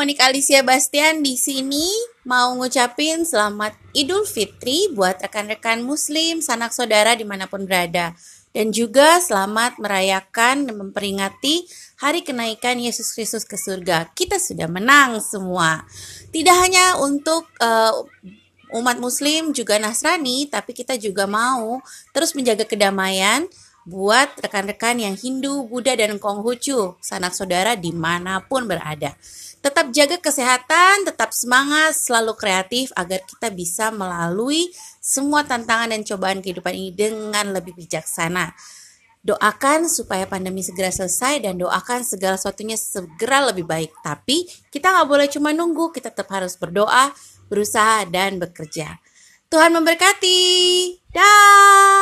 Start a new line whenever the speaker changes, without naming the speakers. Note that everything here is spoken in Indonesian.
Monik Alicia Bastian di sini mau ngucapin selamat Idul Fitri buat rekan-rekan Muslim, sanak saudara di mana pun berada. Dan juga selamat merayakan dan memperingati hari kenaikan Yesus Kristus ke surga. Kita sudah menang semua. Tidak hanya untuk uh, umat Muslim juga Nasrani, tapi kita juga mau terus menjaga kedamaian buat rekan-rekan yang Hindu, Buddha, dan Konghucu, sanak saudara di mana pun berada. Tetap jaga kesehatan, tetap semangat, selalu kreatif agar kita bisa melalui semua tantangan dan cobaan kehidupan ini dengan lebih bijaksana. Doakan supaya pandemi segera selesai dan doakan segala sesuatunya segera lebih baik. Tapi kita nggak boleh cuma nunggu, kita tetap harus berdoa, berusaha, dan bekerja. Tuhan memberkati. Dah.